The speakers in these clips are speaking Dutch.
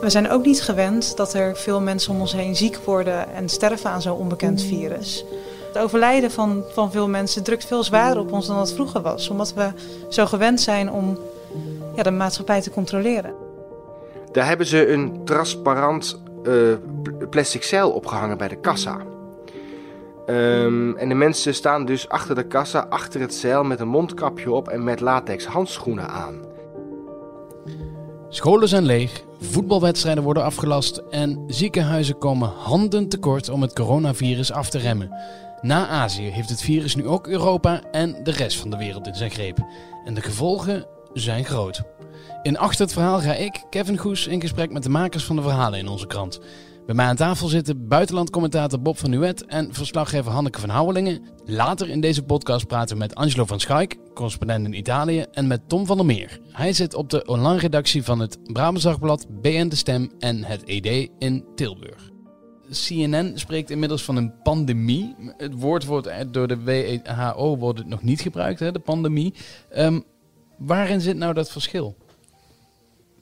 We zijn ook niet gewend dat er veel mensen om ons heen ziek worden en sterven aan zo'n onbekend virus. Het overlijden van, van veel mensen drukt veel zwaarder op ons dan dat vroeger was, omdat we zo gewend zijn om ja, de maatschappij te controleren. Daar hebben ze een transparant uh, plastic zeil opgehangen bij de kassa. Um, en de mensen staan dus achter de kassa, achter het zeil met een mondkapje op en met latex handschoenen aan. Scholen zijn leeg, voetbalwedstrijden worden afgelast en ziekenhuizen komen handen tekort om het coronavirus af te remmen. Na Azië heeft het virus nu ook Europa en de rest van de wereld in zijn greep. En de gevolgen zijn groot. In Achter het Verhaal ga ik, Kevin Goes, in gesprek met de makers van de verhalen in onze krant. Bij mij aan tafel zitten buitenlandcommentator Bob van Nuet en verslaggever Hanneke van Houwelingen. Later in deze podcast praten we met Angelo van Schaik, correspondent in Italië, en met Tom van der Meer. Hij zit op de online redactie van het Brabants Dagblad, BN De Stem en het ED in Tilburg. CNN spreekt inmiddels van een pandemie. Het woord wordt door de WHO wordt het nog niet gebruikt, hè, de pandemie. Um, waarin zit nou dat verschil?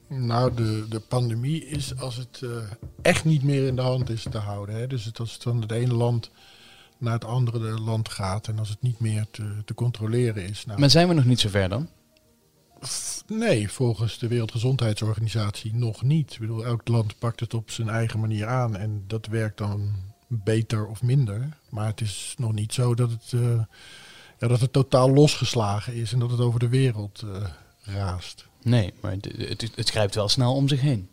Nou, de, de pandemie is als het uh, echt niet meer in de hand is te houden. Hè? Dus het, als het van het ene land naar het andere land gaat en als het niet meer te, te controleren is. Nou, maar zijn we nog niet zo ver dan? Nee, volgens de Wereldgezondheidsorganisatie nog niet. Ik bedoel, elk land pakt het op zijn eigen manier aan en dat werkt dan beter of minder. Maar het is nog niet zo dat het, uh, ja, dat het totaal losgeslagen is en dat het over de wereld uh, raast. Nee, maar het, het, grijpt wel snel om zich heen.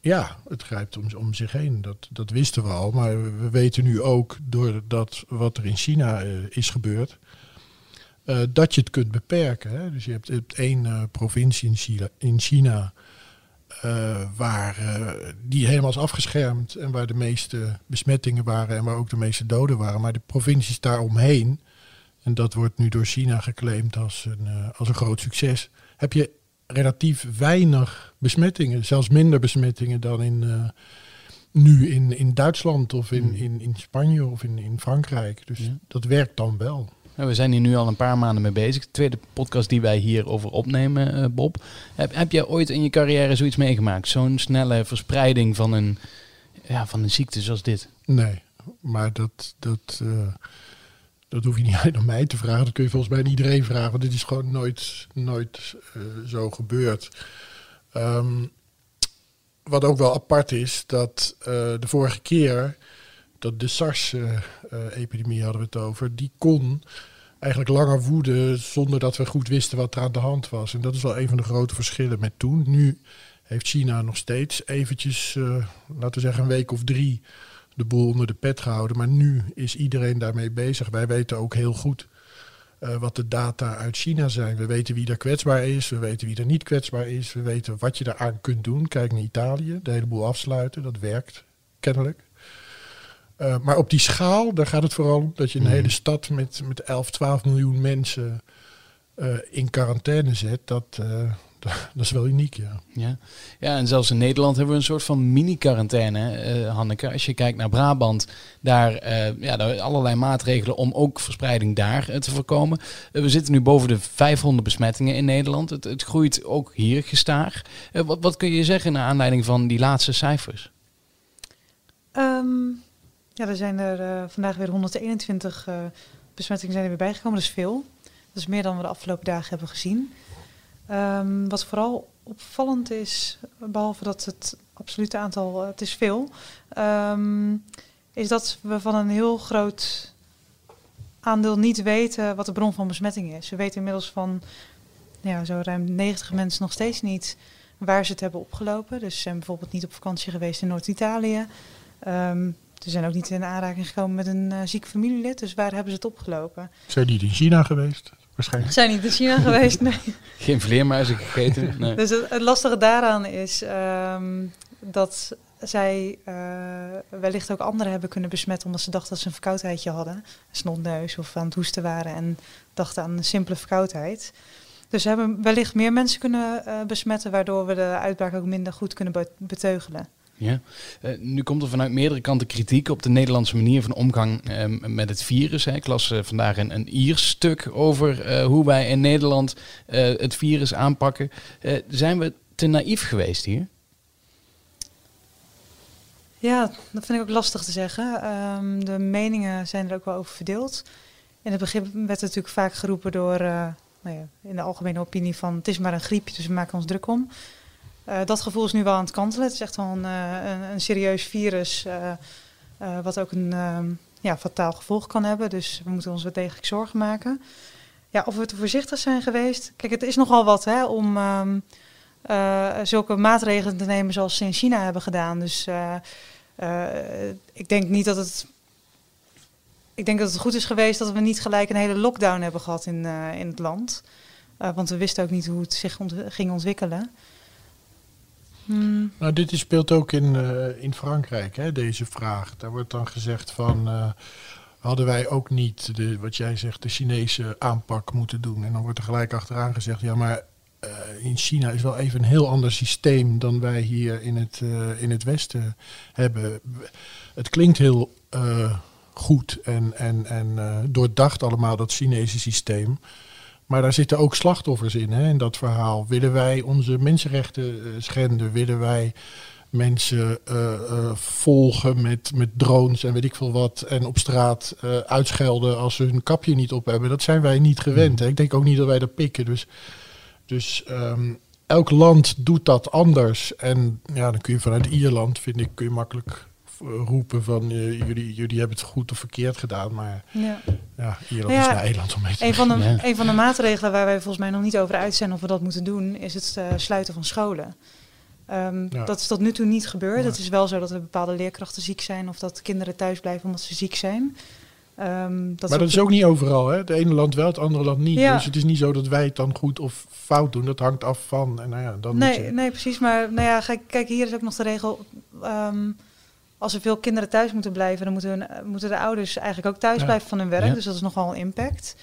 Ja, het grijpt om, om zich heen. Dat, dat wisten we al. Maar we weten nu ook, door dat wat er in China uh, is gebeurd, uh, dat je het kunt beperken. Hè? Dus je hebt, hebt één uh, provincie in China, in China waar die helemaal is afgeschermd en waar de meeste besmettingen waren en waar ook de meeste doden waren. Maar de provincies daaromheen, en dat wordt nu door China geclaimd als een, als een groot succes heb je relatief weinig besmettingen. Zelfs minder besmettingen dan in, uh, nu in, in Duitsland of in, hmm. in, in Spanje of in, in Frankrijk. Dus dat werkt dan wel. we zijn hier nu al een paar maanden mee bezig. De tweede podcast die wij hierover opnemen, uh, Bob. Heb, heb jij ooit in je carrière zoiets meegemaakt? Zo'n snelle verspreiding van een, ja, van een ziekte zoals dit? Nee, maar dat... dat uh, dat hoef je niet alleen aan mij te vragen. Dat kun je volgens mij aan iedereen vragen. Want dit is gewoon nooit, nooit uh, zo gebeurd. Um, wat ook wel apart is, dat uh, de vorige keer dat de SARS-epidemie uh, hadden we het over, die kon eigenlijk langer woeden zonder dat we goed wisten wat er aan de hand was. En dat is wel een van de grote verschillen met toen. Nu heeft China nog steeds eventjes, laten we zeggen een week of drie, de boel onder de pet gehouden. Maar nu is iedereen daarmee bezig. Wij weten ook heel goed uh, wat de data uit China zijn. We weten wie er kwetsbaar is, we weten wie er niet kwetsbaar is. We weten wat je eraan kunt doen. Kijk naar Italië, de hele boel afsluiten. Dat werkt kennelijk. Uh, maar op die schaal, daar gaat het vooral om dat je een mm. hele stad met, met 11, 12 miljoen mensen uh, in quarantaine zet. Dat, dat is wel uniek, ja. ja. Ja, en zelfs in Nederland hebben we een soort van mini-quarantaine, uh, Hanneke. Als je kijkt naar Brabant, daar, uh, ja, daar allerlei maatregelen om ook verspreiding daar uh, te voorkomen. we zitten nu boven de 500 besmettingen in Nederland. Het, het groeit ook hier gestaag. wat, wat kun je zeggen naar aanleiding van die laatste cijfers? Um, ja, er zijn er vandaag weer 121 besmettingen zijn er weer bijgekomen. Dat is veel. Dat is meer dan we de afgelopen dagen hebben gezien. Um, wat vooral opvallend is, behalve dat het absolute aantal, uh, het is veel, um, is dat we van een heel groot aandeel niet weten wat de bron van besmetting is. We weten inmiddels van ja, zo ruim 90 mensen nog steeds niet waar ze het hebben opgelopen. Dus ze zijn bijvoorbeeld niet op vakantie geweest in Noord-Italië. Um, ze zijn ook niet in aanraking gekomen met een uh, ziek familielid. Dus waar hebben ze het opgelopen? Zijn die in China geweest? Waarschijnlijk. Zijn niet in China geweest, nee. Geen vleermuizen gegeten? Nee. Dus het, lastige daaraan is um, dat zij uh, wellicht ook anderen hebben kunnen besmetten omdat ze dachten dat ze een verkoudheidje hadden. Een snotneus of aan het hoesten waren en dachten aan een simpele verkoudheid. Dus ze hebben wellicht meer mensen kunnen uh, besmetten, waardoor we de uitbraak ook minder goed kunnen beteugelen. Ja. Uh, nu komt er vanuit meerdere kanten kritiek op de Nederlandse manier van omgang uh, met het virus. Hè. Ik las uh, vandaag een, een Iers stuk over hoe wij in Nederland het virus aanpakken. zijn we te naïef geweest hier? Ja, dat vind ik ook lastig te zeggen. Ehm, de meningen zijn er ook wel over verdeeld. In het begin werd het natuurlijk vaak geroepen door, nou ja, in de algemene opinie van het is maar een griepje, dus we maken ons druk om. Uh, dat gevoel is nu wel aan het kantelen. Het is echt wel een, uh, een, een serieus virus, wat ook een ehm, ja, fataal gevolg kan hebben. Dus we moeten ons wel degelijk zorgen maken. Ja, of we te voorzichtig zijn geweest. Kijk, het is nogal wat hè, om um, zulke maatregelen te nemen zoals ze in China hebben gedaan. Dus ik denk niet dat het ik denk dat het goed is geweest dat we niet gelijk een hele lockdown hebben gehad in, in het land. Want we wisten ook niet hoe het zich ging ontwikkelen. Hmm. Nou, dit speelt ook in, uh, in Frankrijk, hè, deze vraag. Daar wordt dan gezegd van, hadden wij ook niet, de, wat jij zegt, de Chinese aanpak moeten doen? En dan wordt er gelijk achteraan gezegd, ja, maar in China is wel even een heel ander systeem dan wij hier in het, in het Westen hebben. Het klinkt heel goed en, en, en doordacht allemaal, dat Chinese systeem. Maar daar zitten ook slachtoffers in, hè, in dat verhaal. Willen wij onze mensenrechten uh, schenden? Willen wij mensen uh, volgen met, met drones en weet ik veel wat... en op straat uitschelden als ze hun kapje niet op hebben? Dat zijn wij niet gewend. Hè. Ik denk ook niet dat wij dat pikken. Dus, dus um, elk land doet dat anders. En ja, dan kun je vanuit Ierland, vind ik, kun je makkelijk roepen van uh, jullie, jullie hebben het goed of verkeerd gedaan. Maar ja, ja Ierland ja, is Nederland om mee te een van, de, ja. een van de maatregelen waar wij volgens mij nog niet over uit zijn of we dat moeten doen, is het uh, sluiten van scholen. Um, ja. Dat is tot nu toe niet gebeurd. Het is wel zo dat er bepaalde leerkrachten ziek zijn of dat kinderen thuis blijven omdat ze ziek zijn. Um, dat maar dat is ook niet overal. Hè? Het ene land wel, het andere land niet. Ja. Dus het is niet zo dat wij het dan goed of fout doen. Dat hangt af van. En nou ja, dan nee, je... nee, precies. Maar nou ja, kijk, hier is ook nog de regel. Um, als er veel kinderen thuis moeten blijven, dan moeten, hun, moeten de ouders eigenlijk ook thuis blijven van hun werk. Dus dat is nogal een impact.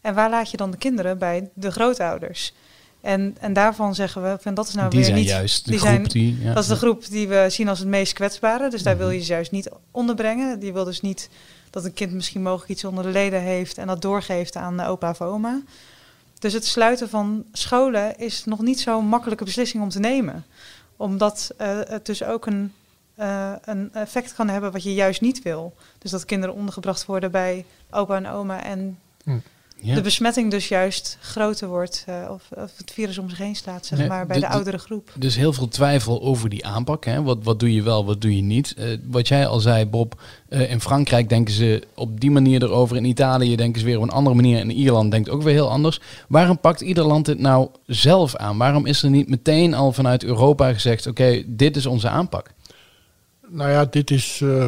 En waar laat je dan de kinderen bij? De grootouders. En, en daarvan zeggen we, van dat is nou die weer zijn niet... juist de die groep zijn, die... Ja. Dat is de groep die we zien als het meest kwetsbare. Dus daar wil je ze juist niet onderbrengen. Die wil dus niet dat een kind misschien mogelijk iets onder de leden heeft... en dat doorgeeft aan opa of oma. Dus het sluiten van scholen is nog niet zo'n makkelijke beslissing om te nemen. Omdat uh, het dus ook een uh, een effect kan hebben wat je juist niet wil. Dus dat kinderen ondergebracht worden bij opa en oma en hm. ja. de besmetting dus juist groter wordt uh, of, of, het virus om zich heen slaat, zeg nee, maar, bij de, de, oudere groep. Dus heel veel twijfel over die aanpak. Hè? Wat, wat doe je wel, wat doe je niet? Uh, wat jij al zei, Bob, in Frankrijk denken ze op die manier erover. In Italië denken ze weer op een andere manier. En Ierland denkt ook weer heel anders. Waarom pakt ieder land dit nou zelf aan? Waarom is er niet meteen al vanuit Europa gezegd, oké, okay, dit is onze aanpak? Nou ja, dit is. Uh,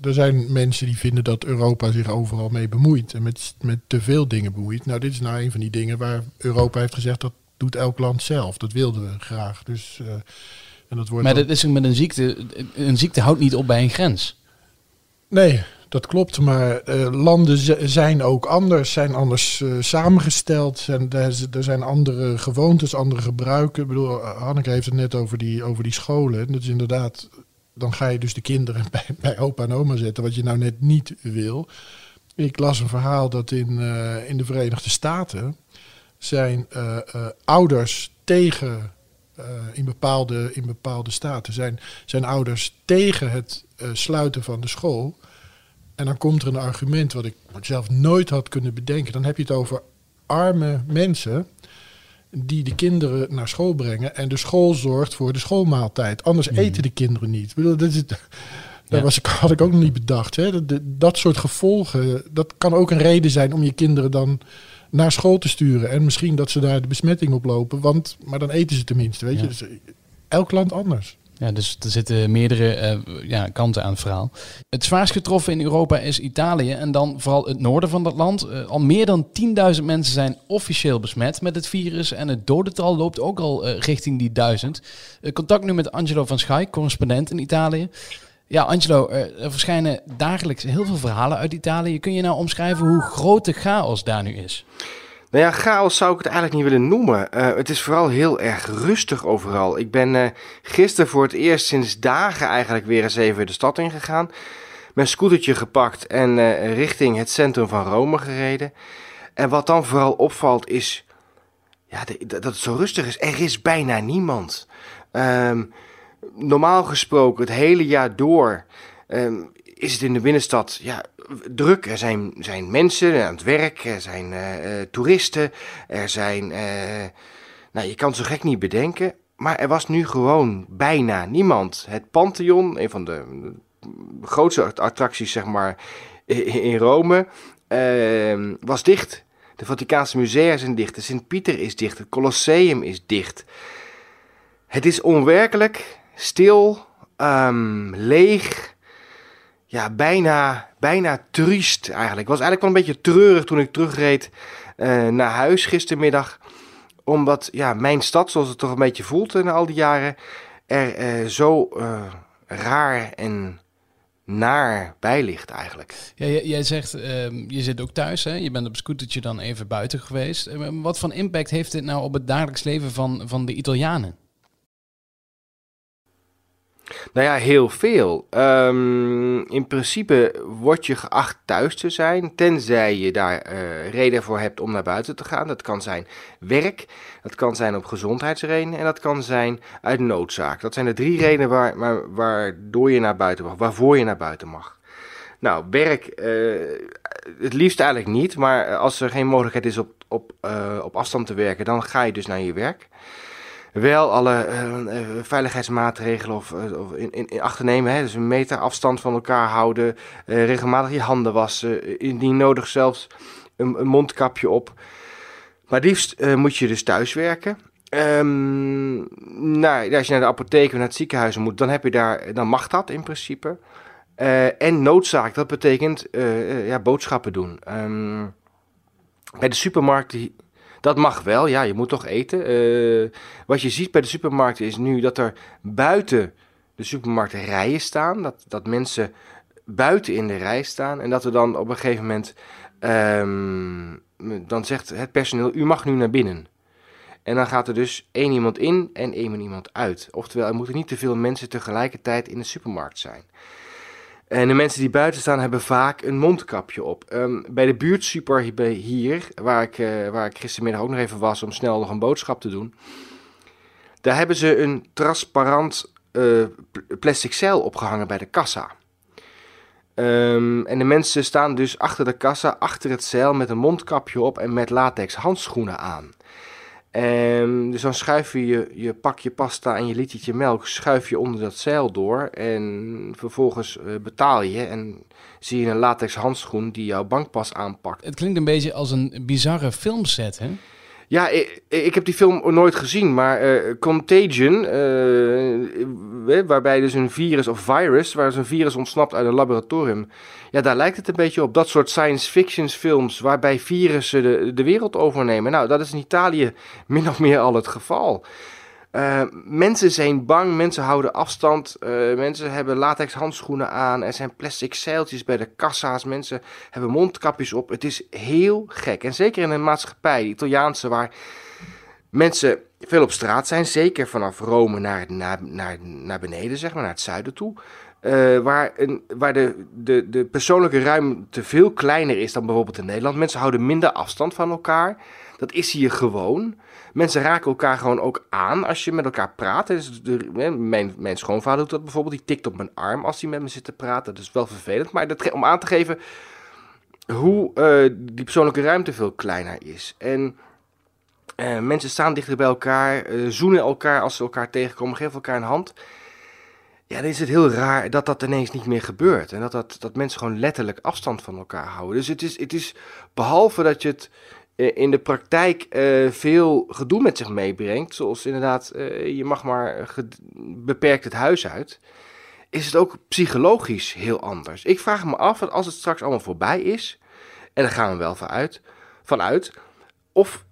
er zijn mensen die vinden dat Europa zich overal mee bemoeit. En met, met te veel dingen bemoeit. Nou, dit is nou een van die dingen waar Europa heeft gezegd dat doet elk land zelf. Dat wilden we graag. Dus, uh, en dat wordt maar dat is met een ziekte. Een ziekte houdt niet op bij een grens. Nee, dat klopt, maar uh, landen zijn ook anders, zijn anders uh, samengesteld. En er zijn andere gewoontes, andere gebruiken. Ik bedoel, Hanneke heeft het net over die, over die scholen. En dat is inderdaad dan ga je dus de kinderen bij, bij opa en oma zetten, wat je nou net niet wil. Ik las een verhaal dat in, uh, in de Verenigde Staten zijn uh, uh, ouders tegen, in, bepaalde, in bepaalde staten, zijn, zijn ouders tegen het sluiten van de school. En dan komt er een argument wat ik zelf nooit had kunnen bedenken. Dan heb je het over arme mensen die de kinderen naar school brengen en de school zorgt voor de schoolmaaltijd. Anders mm. eten de kinderen niet. Ik bedoel, dat is, dat was, had ik ook nog niet bedacht. Hè. Dat, dat soort gevolgen, dat kan ook een reden zijn om je kinderen dan naar school te sturen. En misschien dat ze daar de besmetting oplopen, want, maar dan eten ze tenminste. Weet je? Dus elk land anders. Ja, dus er zitten meerdere uh, ja, kanten aan het verhaal. Het zwaarst getroffen in Europa is Italië en dan vooral het noorden van dat land. Uh, al meer dan 10.000 mensen zijn officieel besmet met het virus en het dodental loopt ook al uh, richting die duizend. contact nu met Angelo van Schaik, correspondent in Italië. Ja, Angelo, er verschijnen dagelijks heel veel verhalen uit Italië. Kun je nou omschrijven hoe groot de chaos daar nu is? Nou ja, chaos zou ik het eigenlijk niet willen noemen. Uh, het is vooral heel erg rustig overal. Ik ben uh, gisteren voor het eerst sinds dagen eigenlijk weer eens even de stad ingegaan. Mijn scootertje gepakt en uh, richting het centrum van Rome gereden. En wat dan vooral opvalt is ja, dat het zo rustig is. Er is bijna niemand. Um, normaal gesproken het hele jaar door ehm, is het in de binnenstad ja, druk. Er zijn, zijn mensen aan het werk, er zijn eh, eh, toeristen, er zijn. eh, nou, je kan zo gek niet bedenken. Maar er was nu gewoon bijna niemand. Het Pantheon, een van de grootste attracties, zeg maar, in Rome, ehm, was dicht. De Vaticaanse musea zijn dicht. De Sint-Pieter is dicht. Het Colosseum is dicht. Het is onwerkelijk, stil, ehm, leeg. Ja, bijna, bijna triest eigenlijk. Ik was eigenlijk wel een beetje treurig toen ik terugreed eh, naar huis gistermiddag. Omdat ja, mijn stad, zoals het toch een beetje voelt na al die jaren, er eh, zo eh, raar en naar bij ligt eigenlijk. Ja, jij, zegt, ehm, je zit ook thuis, hè? je bent op scootertje dan even buiten geweest. Wat voor impact heeft dit nou op het dagelijks leven van, van de Italianen? Nou ja, heel veel. Ehm, in principe word je geacht thuis te zijn, tenzij je daar eh, reden voor hebt om naar buiten te gaan. Dat kan zijn werk, dat kan zijn op gezondheidsredenen en dat kan zijn uit noodzaak. Dat zijn de drie redenen waar, waar, waardoor je naar buiten mag, waarvoor je naar buiten mag. Nou, werk, eh, het liefst eigenlijk niet, maar als er geen mogelijkheid is op, op, eh, op afstand te werken, dan ga je dus naar je werk wel alle eh, eh, veiligheidsmaatregelen of, eh, of in, in, in acht nemen. Hè? Dus een meter afstand van elkaar houden, regelmatig je handen wassen, indien nodig zelfs een, mondkapje op. Maar liefst moet je dus thuis werken. Ehm, nou, als je naar de apotheek of naar het ziekenhuis moet, dan, heb je daar, dan mag dat in principe. En noodzaak, dat betekent ja, boodschappen doen. Ehm, bij de supermarkt, die, dat mag wel, ja, je moet toch eten. Eh, wat je ziet bij de supermarkten is nu dat er buiten de supermarkten rijen staan. Dat, dat mensen buiten in de rij staan. En dat er dan op een gegeven moment. ehm, dan zegt het personeel: U mag nu naar binnen. En dan gaat er dus één iemand in en één iemand uit. Oftewel, er moeten niet te veel mensen tegelijkertijd in de supermarkt zijn. En de mensen die buiten staan hebben vaak een mondkapje op. Ehm, bij de buurtsuper hier- waar ik, eh, waar ik gistermiddag ook nog even was om snel nog een boodschap te doen. Daar hebben ze een transparant eh, pl- plastic zeil opgehangen bij de kassa. Ehm, en de mensen staan dus achter de kassa, achter het zeil met een mondkapje op en met latex handschoenen aan. Ehm, dus dan schuif je, je je pakje pasta en je litertje melk schuif je onder dat zeil door. En vervolgens eh, betaal je en zie je een latex handschoen die jouw bankpas aanpakt. Het klinkt een beetje als een bizarre filmset, hè? Ja, ik, heb die film nooit gezien, maar eh, Contagion, eh, waarbij dus een virus of virus, waar een virus ontsnapt uit een laboratorium. Ja, daar lijkt het een beetje op. Dat soort science fiction films waarbij virussen de, de wereld overnemen. Nou, dat is in Italië min of meer al het geval. Eh, mensen zijn bang, mensen houden afstand, eh, mensen hebben latex handschoenen aan, er zijn plastic zeiltjes bij de kassa's, mensen hebben mondkapjes op. Het is heel gek. En zeker in een maatschappij, de Italiaanse, waar mensen veel op straat zijn, zeker vanaf Rome naar, naar, naar, naar beneden, zeg maar, naar het zuiden toe. eh, waar een, waar de, de, de persoonlijke ruimte veel kleiner is dan bijvoorbeeld in Nederland. Mensen houden minder afstand van elkaar. Dat is hier gewoon. Mensen raken elkaar gewoon ook aan als je met elkaar praat. Dus mijn, mijn schoonvader doet dat bijvoorbeeld. Die tikt op mijn arm als hij met me zit te praten. Dat is wel vervelend. Maar dat, om aan te geven hoe eh, die persoonlijke ruimte veel kleiner is. En eh, mensen staan dichter bij elkaar, eh, zoenen elkaar als ze elkaar tegenkomen, geven elkaar een hand. Ja, dan is het heel raar dat dat ineens niet meer gebeurt. En dat, dat, dat mensen gewoon letterlijk afstand van elkaar houden. Dus het is, het is behalve dat je het in de praktijk eh, veel gedoe met zich meebrengt. Zoals inderdaad, eh, je mag maar beperkt het huis uit. Is het ook psychologisch heel anders. Ik vraag me af, dat als het straks allemaal voorbij is. En daar gaan we wel vanuit, vanuit of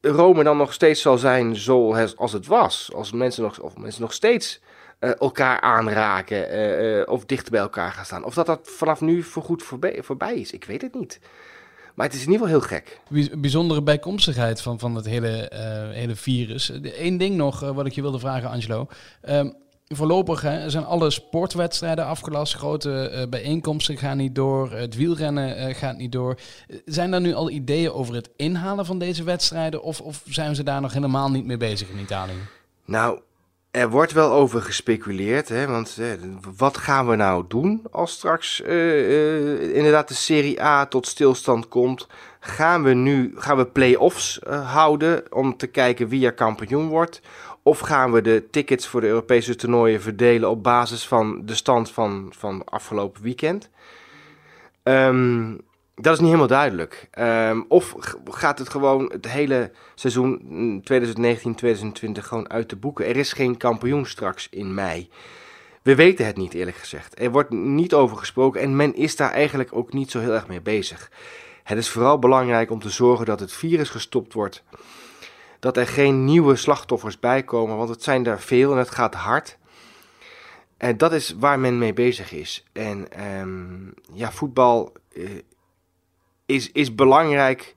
Rome dan nog steeds zal zijn zoals als het was. Als mensen nog, of mensen nog steeds eh, elkaar aanraken eh, eh, of dichter bij elkaar gaan staan. Of dat dat vanaf nu voorgoed voorbij, voorbij is. Ik weet het niet. Maar het is in ieder geval heel gek. Bij- Bijzondere bijkomstigheid van, van het hele, eh, hele virus. Eén ding nog eh, wat ik je wilde vragen, Angelo. Ehm, voorlopig hè, zijn alle sportwedstrijden afgelast. Grote eh, bijeenkomsten gaan niet door. Het wielrennen gaat niet door. Zijn er nu al ideeën over het inhalen van deze wedstrijden? Of, of zijn ze daar nog helemaal niet mee bezig in Italië? Nou, er wordt wel over gespeculeerd, hè, want eh, wat gaan we nou doen als straks eh, eh, inderdaad de Serie A tot stilstand komt? Gaan we nu gaan we play-offs houden om te kijken wie er kampioen wordt? Of gaan we de tickets voor de Europese toernooien verdelen op basis van de stand van, van afgelopen weekend? Ehm, dat is niet helemaal duidelijk. Ehm, of gaat het gewoon het hele seizoen mm, 2019-2020 gewoon uit de boeken? Er is geen kampioen straks in mei. We weten het niet, eerlijk gezegd. Er wordt niet over gesproken en men is daar eigenlijk ook niet zo heel erg mee bezig. Het is vooral belangrijk om te zorgen dat het virus gestopt wordt. Dat er geen nieuwe slachtoffers bijkomen, want het zijn er veel en het gaat hard. En dat is waar men mee bezig is. En ehm, ja, voetbal eh, is, is belangrijk,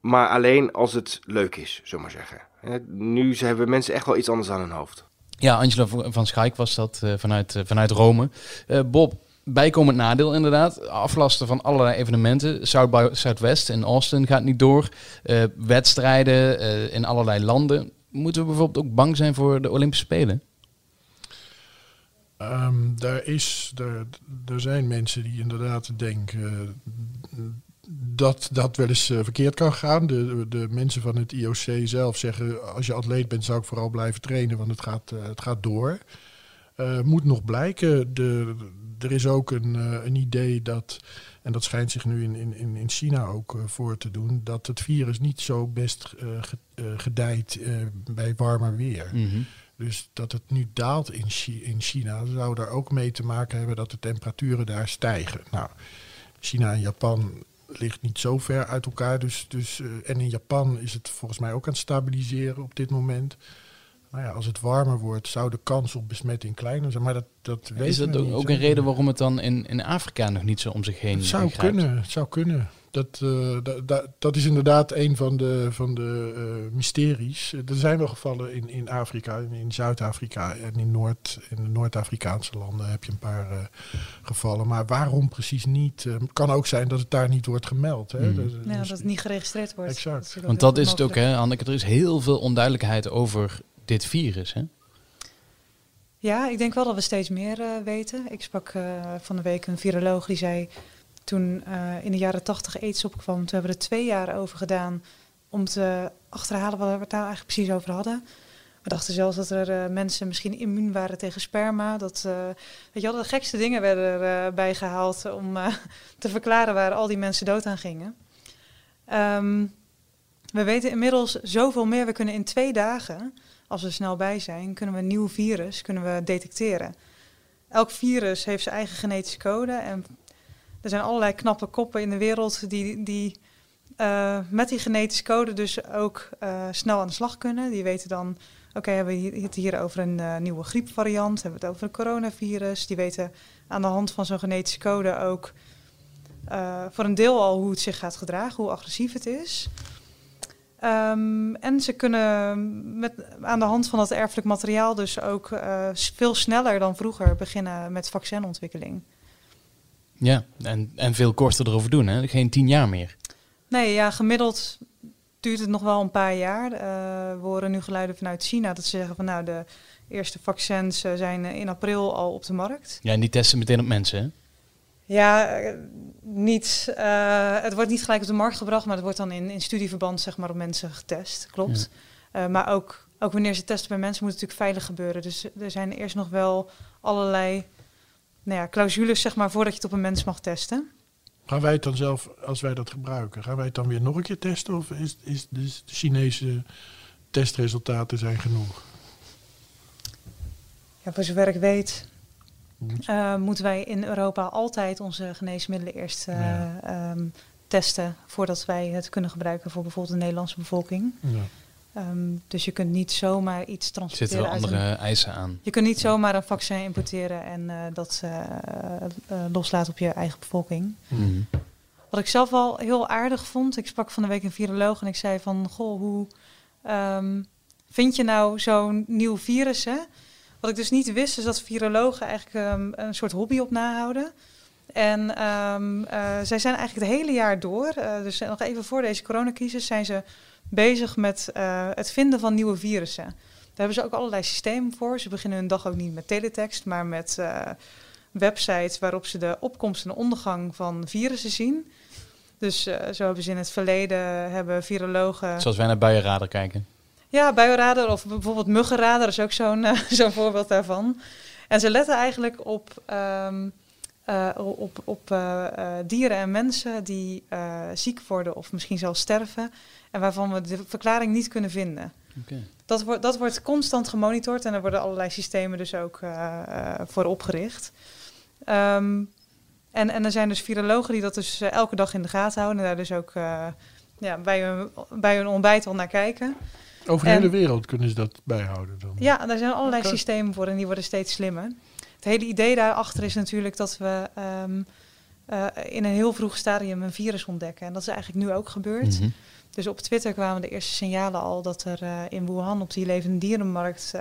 maar alleen als het leuk is, zullen we maar zeggen. Hè, Nu hebben mensen echt wel iets anders aan hun hoofd. Ja, Angela van Schaik was dat eh, vanuit, eh, vanuit Rome. Eh, Bob, bijkomend nadeel inderdaad. Aflasten van allerlei evenementen. South by Southwest in Austin gaat niet door. Eh, wedstrijden eh, in allerlei landen. Moeten we bijvoorbeeld ook bang zijn voor de Olympische Spelen? Ehm, daar, is, daar, er zijn mensen die inderdaad denken dat dat wel eens eh, verkeerd kan gaan. De, de mensen van het IOC zelf zeggen, als je atleet bent zou ik vooral blijven trainen, want het gaat, eh, het gaat door. Eh, moet nog blijken. De, er is ook een, een idee dat, en dat schijnt zich nu in, in, in China ook voor te doen, dat het virus niet zo best ge- gedijt bij warmer weer. Dus dat het nu daalt in, Chi- in China, zou daar ook mee te maken hebben dat de temperaturen daar stijgen. Nou, China en Japan ligt niet zo ver uit elkaar. Dus, dus, eh, en in Japan is het volgens mij ook aan het stabiliseren op dit moment. Nou ja, als het warmer wordt, zou de kans op besmetting kleiner zijn. Maar dat, dat Is dat ook, niet, ook een reden waarom het dan in, in Afrika nog niet zo om zich heen Het zou kunnen, het zou kunnen. Dat, eh, da- da- dat is inderdaad een van de, van de eh, mysteries. Er zijn wel gevallen in, in Afrika, in, in Zuid-Afrika en in, Noord, in de Noord-Afrikaanse landen heb je een paar eh, gevallen. Maar waarom precies niet? Eh, kan ook zijn dat het daar niet wordt gemeld. Hè? Dat- Ja, dat het niet geregistreerd wordt. Exact. Dat Want dat is het ook, hè, Anneke. Er is heel veel onduidelijkheid over dit virus, hè? Ja, ik denk wel dat we steeds meer eh, weten. Ik sprak eh, van de week een viroloog die zei... toen eh, in de jaren tachtig aids opkwam... toen hebben we er twee jaar over gedaan... om te achterhalen wat we het eigenlijk precies over hadden. We dachten zelfs dat er eh, mensen misschien immuun waren tegen sperma. Dat, eh, weet je wel, de gekste dingen werden erbij om te verklaren waar al die mensen dood aan gingen. Ehm, we weten inmiddels zoveel meer. We kunnen in twee dagen als we snel bij zijn, kunnen we een nieuw virus kunnen we detecteren. Elk virus heeft zijn eigen genetische code. En er zijn allerlei knappe koppen in de wereld die, die eh, met die genetische code dus ook eh, snel aan de slag kunnen. Die weten dan, oké, hebben we het hier over een eh, nieuwe griepvariant, hebben we het over een coronavirus. Die weten aan de hand van zo'n genetische code ook voor een deel al hoe het zich gaat gedragen, hoe agressief het is. Ehm, en ze kunnen met, aan de hand van dat erfelijk materiaal dus ook veel sneller dan vroeger beginnen met vaccinontwikkeling. Ja, en, en veel korter erover doen, hè? Geen tien jaar meer. Nee, ja, gemiddeld duurt het nog wel een paar jaar. Eh, we horen nu geluiden vanuit China dat ze zeggen van nou de eerste vaccins eh, zijn eh, in april al op de markt. Ja, en die testen meteen op mensen, hè? Ja, niet, het wordt niet gelijk op de markt gebracht, maar het wordt dan in, in studieverband zeg maar, op mensen getest. Klopt. Maar ook, ook wanneer ze testen bij mensen moet het natuurlijk veilig gebeuren. Dus er zijn eerst nog wel allerlei nou ja, clausules zeg maar, voordat je het op een mens mag testen. Gaan wij het dan zelf, als wij dat gebruiken, gaan wij het dan weer nog een keer testen? Of is, is dus de Chinese testresultaten zijn genoeg? Ja, voor zover ik weet eh, moeten wij in Europa altijd onze geneesmiddelen eerst eh, Ja. ehm, testen voordat wij het kunnen gebruiken voor bijvoorbeeld de Nederlandse bevolking. Ja. Ehm, dus je kunt niet zomaar iets Er zitten transporteren wel uit andere een eisen aan. Je kunt niet zomaar een vaccin importeren en eh, dat eh, eh, loslaten op je eigen bevolking. Mhm. Wat ik zelf wel heel aardig vond, ik sprak van de week een viroloog en ik zei van, goh, hoe ehm, vind je nou zo'n nieuw virus? Hè? Wat ik dus niet wist, is dat virologen eigenlijk ehm, een soort hobby op nahouden. En zij zijn eigenlijk het hele jaar door, dus nog even voor deze coronacrisis, zijn ze bezig met eh, het vinden van nieuwe virussen. hebben ze ook allerlei systemen voor. Ze beginnen hun dag ook niet met teletext, maar met websites waarop ze de opkomst en ondergang van virussen zien. Dus zo hebben ze in het verleden hebben virologen. Zoals wij naar buienradar kijken. Ja, buienradar of bijvoorbeeld muggenradar is ook zo'n zo'n voorbeeld daarvan. En ze letten eigenlijk op, ehm, op, op dieren en mensen die ziek worden of misschien zelfs sterven. En waarvan we de verklaring niet kunnen vinden. Dat, wordt, dat wordt constant gemonitord en er worden allerlei systemen dus ook voor opgericht. Um, en, en er zijn dus virologen die dat dus elke dag in de gaten houden. En daar dus ook ja, bij, hun, bij hun ontbijt al naar kijken. Over de en, hele wereld kunnen ze dat bijhouden dan? Ja, daar zijn allerlei okay. systemen voor en die worden steeds slimmer. Het hele idee daarachter is natuurlijk dat we um, uh, in een heel vroeg stadium een virus ontdekken. En dat is eigenlijk nu ook gebeurd. Mm -hmm. Dus op Twitter kwamen de eerste signalen al dat er in Wuhan op die levende dierenmarkt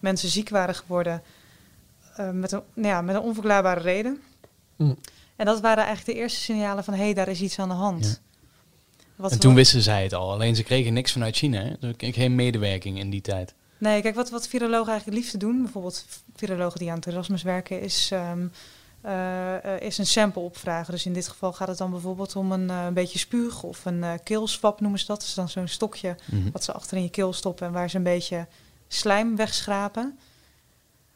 mensen ziek waren geworden met, een, nou ja, met een onverklaarbare reden. Mm. En dat waren eigenlijk de eerste signalen van hé, hey, daar is iets aan de hand. Ja. Wat en toen wisten zij het al, alleen ze kregen niks vanuit China. Hè? Er kreeg geen medewerking in die tijd. Nee, kijk, wat, wat virologen eigenlijk het liefste doen, bijvoorbeeld virologen die aan het Erasmus werken, is, um, uh, uh, is een sample opvragen. Dus in dit geval gaat het dan bijvoorbeeld om een, uh, een beetje spuug of een keelswap noemen ze dat. Dat is dan zo'n stokje mm -hmm. wat ze achter in je keel stoppen en waar ze een beetje slijm wegschrapen.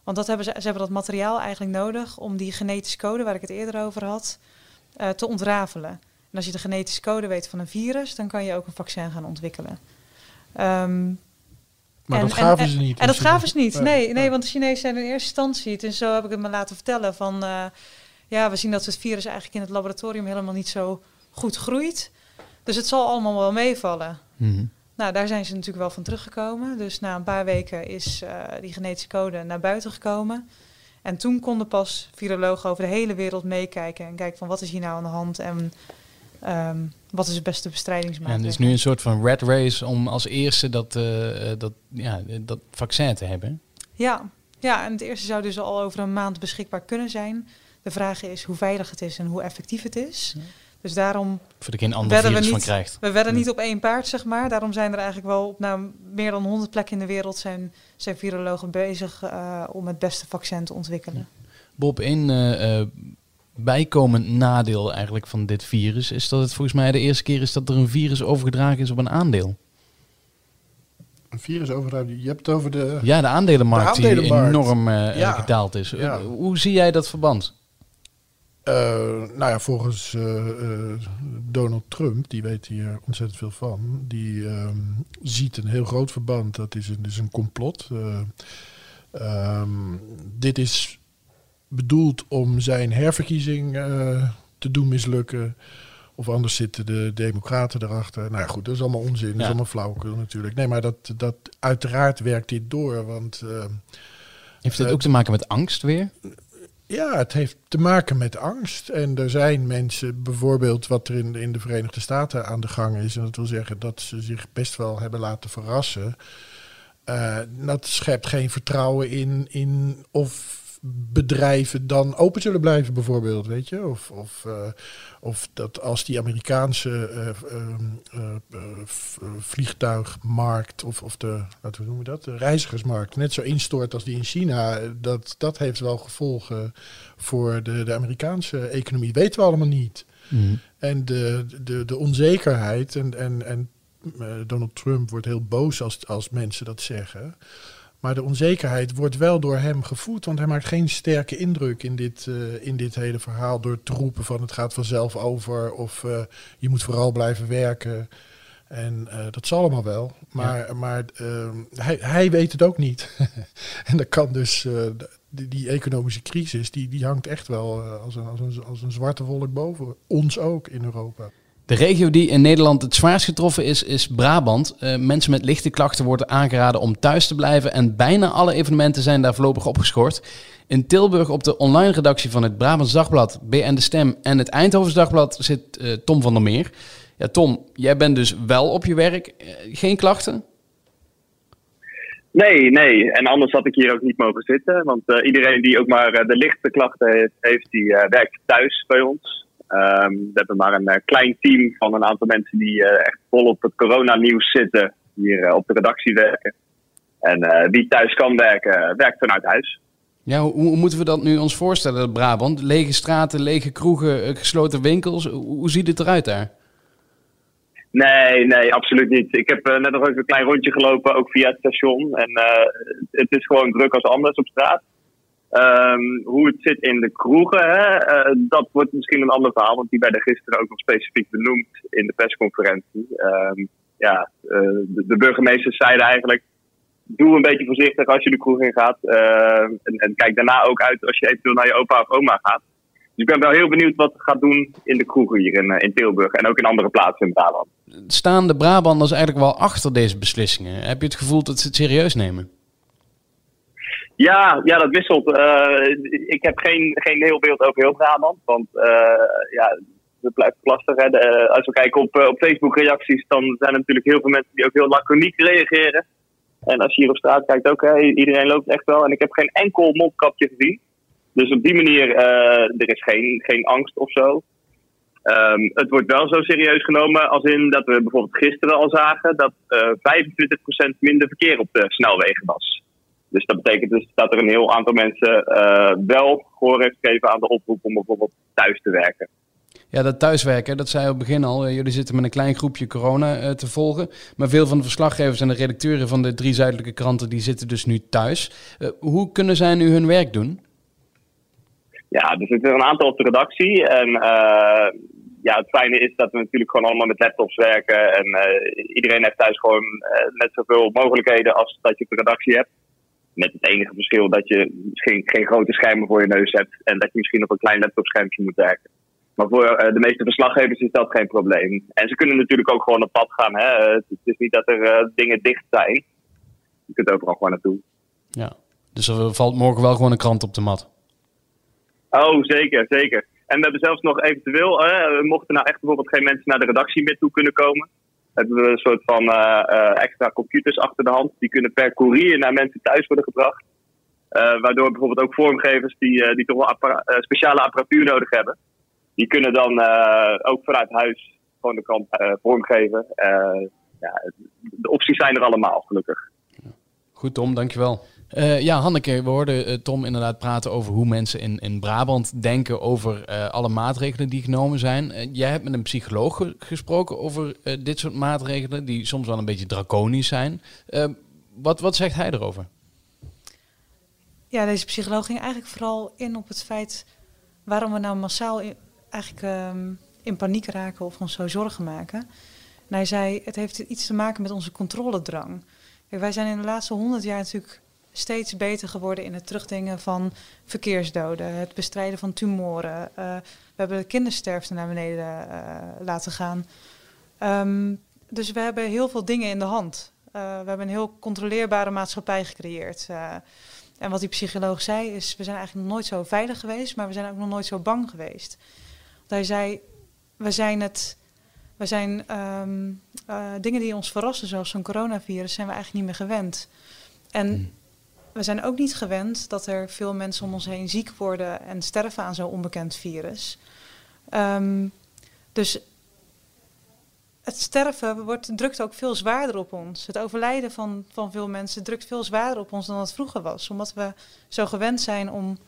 Want dat hebben ze, ze hebben dat materiaal eigenlijk nodig om die genetische code, waar ik het eerder over had, uh, te ontrafelen. En als je de genetische code weet van een virus, dan kan je ook een vaccin gaan ontwikkelen. Um, maar en, dat gaven en, ze niet. En, dat gaven ze niet. Nee, nee, want de Chinezen zijn in eerste instantie. En zo heb ik het me laten vertellen van... Uh, ja, we zien dat het virus eigenlijk in het laboratorium helemaal niet zo goed groeit. Dus het zal allemaal wel meevallen. Mm -hmm. Nou, daar zijn ze natuurlijk wel van teruggekomen. Dus na een paar weken is uh, die genetische code naar buiten gekomen. En toen konden pas virologen over de hele wereld meekijken en kijken van wat is hier nou aan de hand en um, wat is het beste bestrijdingsmaatregel. En het is nu een soort van red race om als eerste dat, uh, dat, ja, dat vaccin te hebben. Ja. ja, en het eerste zou dus al over een maand beschikbaar kunnen zijn. De vraag is hoe veilig het is en hoe effectief het is. Ja. Dus daarom Voor de geen ander virus we niet, van krijgt. We werden niet op één paard, zeg maar. Daarom zijn er eigenlijk wel op nou, meer dan 100 plekken in de wereld zijn, zijn virologen bezig uh, om het beste vaccin te ontwikkelen. Bob, uh, bijkomend nadeel eigenlijk van dit virus is dat het volgens mij de eerste keer is dat er een virus overgedragen is op een aandeel. Een virus overgedragen? Je hebt het over de... Ja, de aandelenmarkt, de aandelenmarkt. die enorm ja. gedaald is. Ja. Hoe zie jij dat verband? Uh, nou ja, volgens uh, uh, Donald Trump, die weet hier ontzettend veel van, die um, ziet een heel groot verband. Dat is een, is een complot. Um, dit is bedoeld om zijn herverkiezing te doen mislukken. Of anders zitten de democraten erachter. Nou ja, goed, dat is allemaal onzin. Ja. Dat is allemaal flauwekul natuurlijk. Nee, maar dat, dat uiteraard werkt dit door. Want, Heeft dit ook te maken met angst weer? Ja, het heeft te maken met angst. En er zijn mensen, bijvoorbeeld wat er in, in de Verenigde Staten aan de gang is, en dat wil zeggen dat ze zich best wel hebben laten verrassen. Uh, dat schept geen vertrouwen in, in of bedrijven dan open zullen blijven, bijvoorbeeld, weet je? Of, of, uh, of dat als die Amerikaanse uh, uh, vliegtuigmarkt, of, of de, wat noemen we dat, de reizigersmarkt, net zo instort als die in China, dat, dat heeft wel gevolgen voor de, de Amerikaanse economie. Weten we allemaal niet. Mm. En de, de, de onzekerheid, en, en, en Donald Trump wordt heel boos als, als mensen dat zeggen. Maar de onzekerheid wordt wel door hem gevoed, want hij maakt geen sterke indruk in dit, uh, in dit hele verhaal door te roepen van het gaat vanzelf over of uh, je moet vooral blijven werken. En uh, dat zal allemaal wel, maar, ja. maar hij, hij weet het ook niet. en dat kan dus, die, die, economische crisis, die, die hangt echt wel als een, als, een, als een zwarte wolk boven ons ook in Europa. De regio die in Nederland het zwaarst getroffen is, is Brabant. Uh, mensen met lichte klachten worden aangeraden om thuis te blijven en bijna alle evenementen zijn daar voorlopig opgeschort. In Tilburg op de online redactie van het Brabants Dagblad, BN De Stem en het Eindhovens Dagblad zit uh, Tom van der Meer. Ja, Tom, jij bent dus wel op je werk. Uh, geen klachten? Nee, nee. En anders had ik hier ook niet mogen zitten. Want iedereen die ook maar de lichte klachten heeft, heeft die werkt thuis bij ons. Um, we hebben maar een uh, klein team van een aantal mensen die uh, echt vol op het coronanieuws zitten. Hier uh, op de redactie werken. En wie thuis kan werken, werkt vanuit huis. Ja, hoe, hoe, moeten we dat nu ons voorstellen, Brabant? Lege straten, lege kroegen, gesloten winkels. Hoe, ziet het eruit daar? Nee, nee, absoluut niet. Ik heb net nog even een klein rondje gelopen, ook via het station. En het is gewoon druk als anders op straat. Um, hoe het zit in de kroegen, hè, uh, dat wordt misschien een ander verhaal, want die werden gisteren ook nog specifiek benoemd in de persconferentie. Um, ja, uh, de, burgemeesters zeiden eigenlijk: doe een beetje voorzichtig als je de kroeg in gaat. Uh, en, en, kijk daarna ook uit als je eventueel naar je opa of oma gaat. Dus ik ben wel heel benieuwd wat het gaat doen in de kroegen hier in, in Tilburg en ook in andere plaatsen in Brabant. Staan de Brabanders eigenlijk wel achter deze beslissingen? Heb je het gevoel dat ze het serieus nemen? Ja, ja, dat wisselt. Uh, ik heb geen, geen heel beeld over heel Brabant. Want uh, ja, het blijft lastig. Uh, als we kijken op, op Facebook-reacties, dan zijn er natuurlijk heel veel mensen die ook heel laconiek reageren. En als je hier op straat kijkt ook, iedereen loopt echt wel. En ik heb geen enkel mondkapje gezien. Dus op die manier, er is geen, geen angst of zo. Um, het wordt wel zo serieus genomen als in dat we bijvoorbeeld gisteren al zagen dat 25% minder verkeer op de snelwegen was. Dus dat betekent dus dat er een heel aantal mensen uh, wel gehoor heeft gegeven aan de oproep om bijvoorbeeld thuis te werken. Ja, dat thuiswerken, dat zei je op het begin al. Jullie zitten met een klein groepje corona uh, te volgen. Maar veel van de verslaggevers en de redacteuren van de drie zuidelijke kranten... die zitten dus nu thuis. Hoe kunnen zij nu hun werk doen? Ja, er zitten een aantal op de redactie. En ja, het fijne is dat we natuurlijk gewoon allemaal met laptops werken. En iedereen heeft thuis gewoon net zoveel mogelijkheden als dat je op de redactie hebt. Met het enige verschil dat je misschien geen grote schermen voor je neus hebt en dat je misschien op een klein laptopschermpje moet werken. Maar voor uh, de meeste verslaggevers is dat geen probleem. En ze kunnen natuurlijk ook gewoon op pad gaan. Hè? Het is niet dat er uh, dingen dicht zijn. Je kunt overal gewoon naartoe. Ja, dus er valt morgen wel gewoon een krant op de mat. Oh, zeker, zeker. En we hebben zelfs nog eventueel, uh, mochten nou echt bijvoorbeeld geen mensen naar de redactie meer toe kunnen komen, hebben we een soort van uh, uh, extra computers achter de hand. Die kunnen per courier naar mensen thuis worden gebracht. Uh, waardoor bijvoorbeeld ook vormgevers die, die toch wel speciale apparatuur nodig hebben. Die kunnen dan ook vanuit huis gewoon de krant vormgeven. ja, de opties zijn er allemaal, gelukkig. Goed Tom, dankjewel. Uh, ja, Hanneke, we hoorden uh, Tom inderdaad praten over hoe mensen in, in Brabant denken over uh, alle maatregelen die genomen zijn. jij hebt met een psycholoog gesproken over dit soort maatregelen, die soms wel een beetje draconisch zijn. wat, wat zegt hij erover? Ja, deze psycholoog ging eigenlijk vooral in op het feit waarom we nou massaal in, eigenlijk um, in paniek raken of ons zo zorgen maken. En hij zei, het heeft iets te maken met onze controledrang. Wij zijn in de laatste honderd jaar natuurlijk steeds beter geworden in het terugdringen van verkeersdoden, het bestrijden van tumoren. Uh, we hebben de kindersterfte naar beneden uh, laten gaan. Um, dus we hebben heel veel dingen in de hand. Uh, we hebben een heel controleerbare maatschappij gecreëerd. en wat die psycholoog zei is, we zijn eigenlijk nog nooit zo veilig geweest, maar we zijn ook nog nooit zo bang geweest. Hij zei, we zijn het... We zijn um, dingen die ons verrassen, zoals zo'n coronavirus, zijn we eigenlijk niet meer gewend. En hmm we zijn ook niet gewend dat er veel mensen om ons heen ziek worden en sterven aan zo'n onbekend virus. Um, dus het sterven wordt, drukt ook veel zwaarder op ons. Het overlijden van, van veel mensen drukt veel zwaarder op ons dan het vroeger was. Omdat we zo gewend zijn om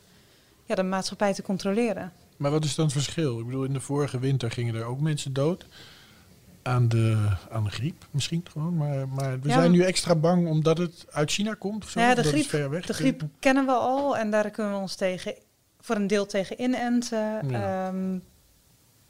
ja, de maatschappij te controleren. Maar wat is dan het verschil? Ik bedoel, in de vorige winter gingen er ook mensen dood aan de, aan de griep misschien gewoon. Maar, maar we zijn nu extra bang omdat het uit China komt. Zo, ja, de griep, ver weg. De griep kennen we al en daar kunnen we ons tegen, voor een deel tegen inenten. Ja. Um,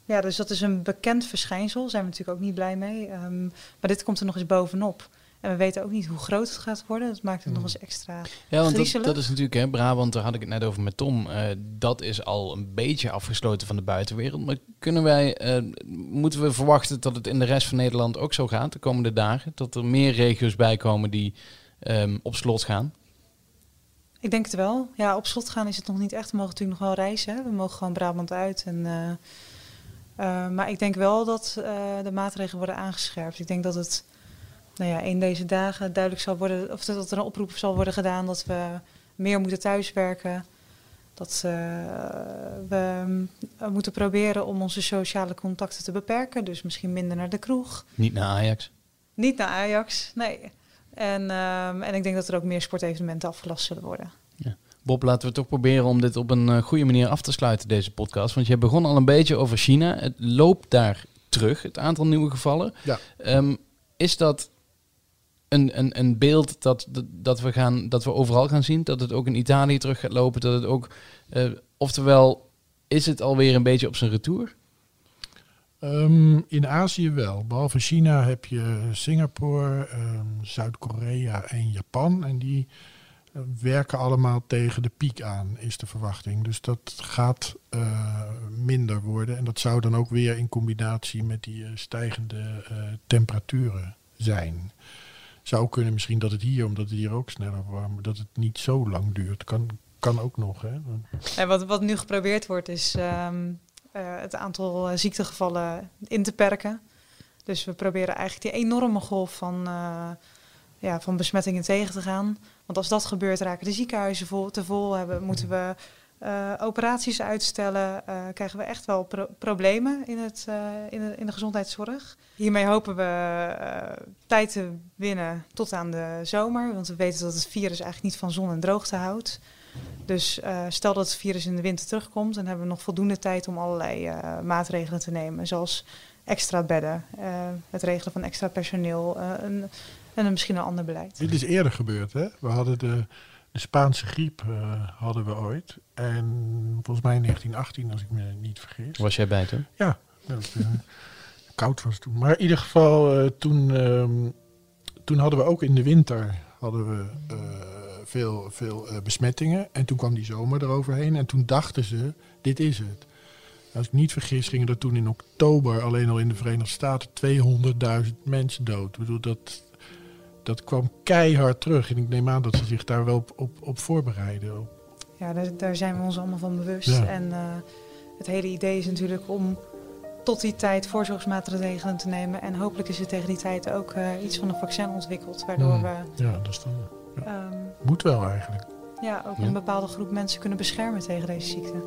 ja, dus dat is een bekend verschijnsel. Daar zijn we natuurlijk ook niet blij mee. Um, maar dit komt er nog eens bovenop. En we weten ook niet hoe groot het gaat worden. Dat maakt het nog eens extra Ja, want dat, dat, is natuurlijk, hè, Brabant, daar had ik het net over met Tom. Uh, dat is al een beetje afgesloten van de buitenwereld. Maar kunnen wij, uh, moeten we verwachten dat het in de rest van Nederland ook zo gaat de komende dagen? Dat er meer regio's bij komen die um, op slot gaan? Ik denk het wel. Ja, op slot gaan is het nog niet echt. We mogen natuurlijk nog wel reizen. Hè. We mogen gewoon Brabant uit. En, uh, uh, maar ik denk wel dat de maatregelen worden aangescherpt. Ik denk dat het nou ja, in deze dagen duidelijk zal worden, of dat er een oproep zal worden gedaan dat we meer moeten thuiswerken. Dat uh, we moeten proberen om onze sociale contacten te beperken. Dus misschien minder naar de kroeg. Niet naar Ajax? Niet naar Ajax, nee. En, ehm, en ik denk dat er ook meer sportevenementen afgelast zullen worden. Bob, laten we toch proberen om dit op een eh, goede manier af te sluiten, deze podcast. Want je begon al een beetje over China. Het loopt daar terug, het aantal nieuwe gevallen. Ja. Ehm, is dat een, een, een beeld dat, dat, we gaan, dat we overal gaan zien? Dat het ook in Italië terug gaat lopen? Dat het ook, eh, oftewel, is het alweer een beetje op zijn retour? Ehm, in Azië wel. Behalve China heb je Singapore, ehm, Zuid-Korea en Japan. En die eh, werken allemaal tegen de piek aan, is de verwachting. Dus dat gaat eh, minder worden. En dat zou dan ook weer in combinatie met die stijgende temperaturen zijn. Zou kunnen misschien dat het hier, omdat het hier ook sneller warm, dat het niet zo lang duurt. Kan, kan ook nog. Hè? En wat, wat nu geprobeerd wordt, is ehm, eh, het aantal eh, ziektegevallen in te perken. Dus we proberen eigenlijk die enorme golf van, eh, ja, van besmettingen tegen te gaan. Want als dat gebeurt, raken de ziekenhuizen vol, te vol. Hebben, moeten we eh, operaties uitstellen. eh, krijgen we echt wel pro- problemen in, het, eh, in, de, in de gezondheidszorg. Hiermee hopen we tijd te winnen tot aan de zomer. Want we weten dat het virus eigenlijk niet van zon en droogte houdt. Dus stel dat het virus in de winter terugkomt, dan hebben we nog voldoende tijd om allerlei maatregelen te nemen. Zoals extra bedden, het regelen van extra personeel en misschien een ander beleid. Dit is eerder gebeurd, hè? We hadden de, de Spaanse griep eh, hadden we ooit. En volgens mij in 1918, als ik me niet vergis. Was jij bij toen? Ja, dat, eh, koud was toen. Maar in ieder geval, eh, toen, ehm, toen hadden we ook in de winter hadden we, veel, veel besmettingen. En toen kwam die zomer eroverheen. En toen dachten ze, dit is het. Als ik niet vergis, gingen er toen in oktober alleen al in de Verenigde Staten 200.000 mensen dood. Ik bedoel, dat, dat kwam keihard terug. En ik neem aan dat ze zich daar wel op, op, op voorbereiden. Op- Ja, daar, daar zijn we ons allemaal van bewust. Ja. En eh, het hele idee is natuurlijk om tot die tijd voorzorgsmaatregelen te nemen. En hopelijk is er tegen die tijd ook eh, iets van een vaccin ontwikkeld. Waardoor Hmm. we Ja, dat is dan, ehm, moet wel eigenlijk. ja, ook Ja. een bepaalde groep mensen kunnen beschermen tegen deze ziekte.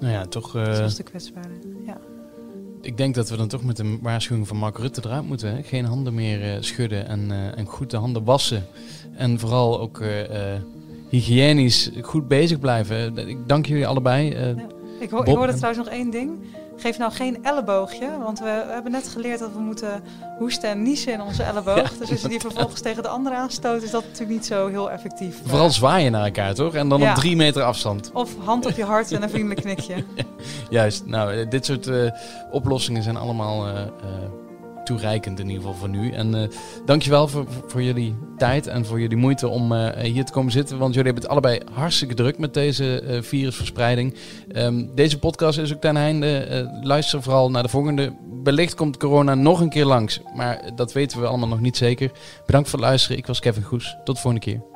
Nou ja, toch. eh, Zoals de kwetsbaren. Ja. Ik denk dat we dan toch met een waarschuwing van Mark Rutte eruit moeten. Hè? Geen handen meer eh, schudden en, eh, en goed de handen wassen. En vooral ook eh, hygiënisch goed bezig blijven. Ik dank jullie allebei. Ja. Ik, hoor, ik hoorde en- trouwens nog één ding. Geef nou geen elleboogje, want we hebben net geleerd dat we moeten hoesten en niezen in onze elleboog. Ja, dus als je die vervolgens tegen de ander aanstoot, is dat natuurlijk niet zo heel effectief. Vooral zwaaien naar elkaar, toch? En dan Ja. op drie meter afstand. Of hand op je hart en een vriendelijk knikje. Juist. Nou, eh, dit soort eh, oplossingen zijn allemaal eh, toereikend in ieder geval voor nu. En eh dankjewel voor, voor jullie tijd en voor jullie moeite om hier te komen zitten. Want jullie hebben het allebei hartstikke druk met deze virusverspreiding. Ehm, deze podcast is ook ten einde. Luister vooral naar de volgende. Wellicht komt corona nog een keer langs. Maar dat weten we allemaal nog niet zeker. Bedankt voor het luisteren. Ik was Kevin Goes. Tot de volgende keer.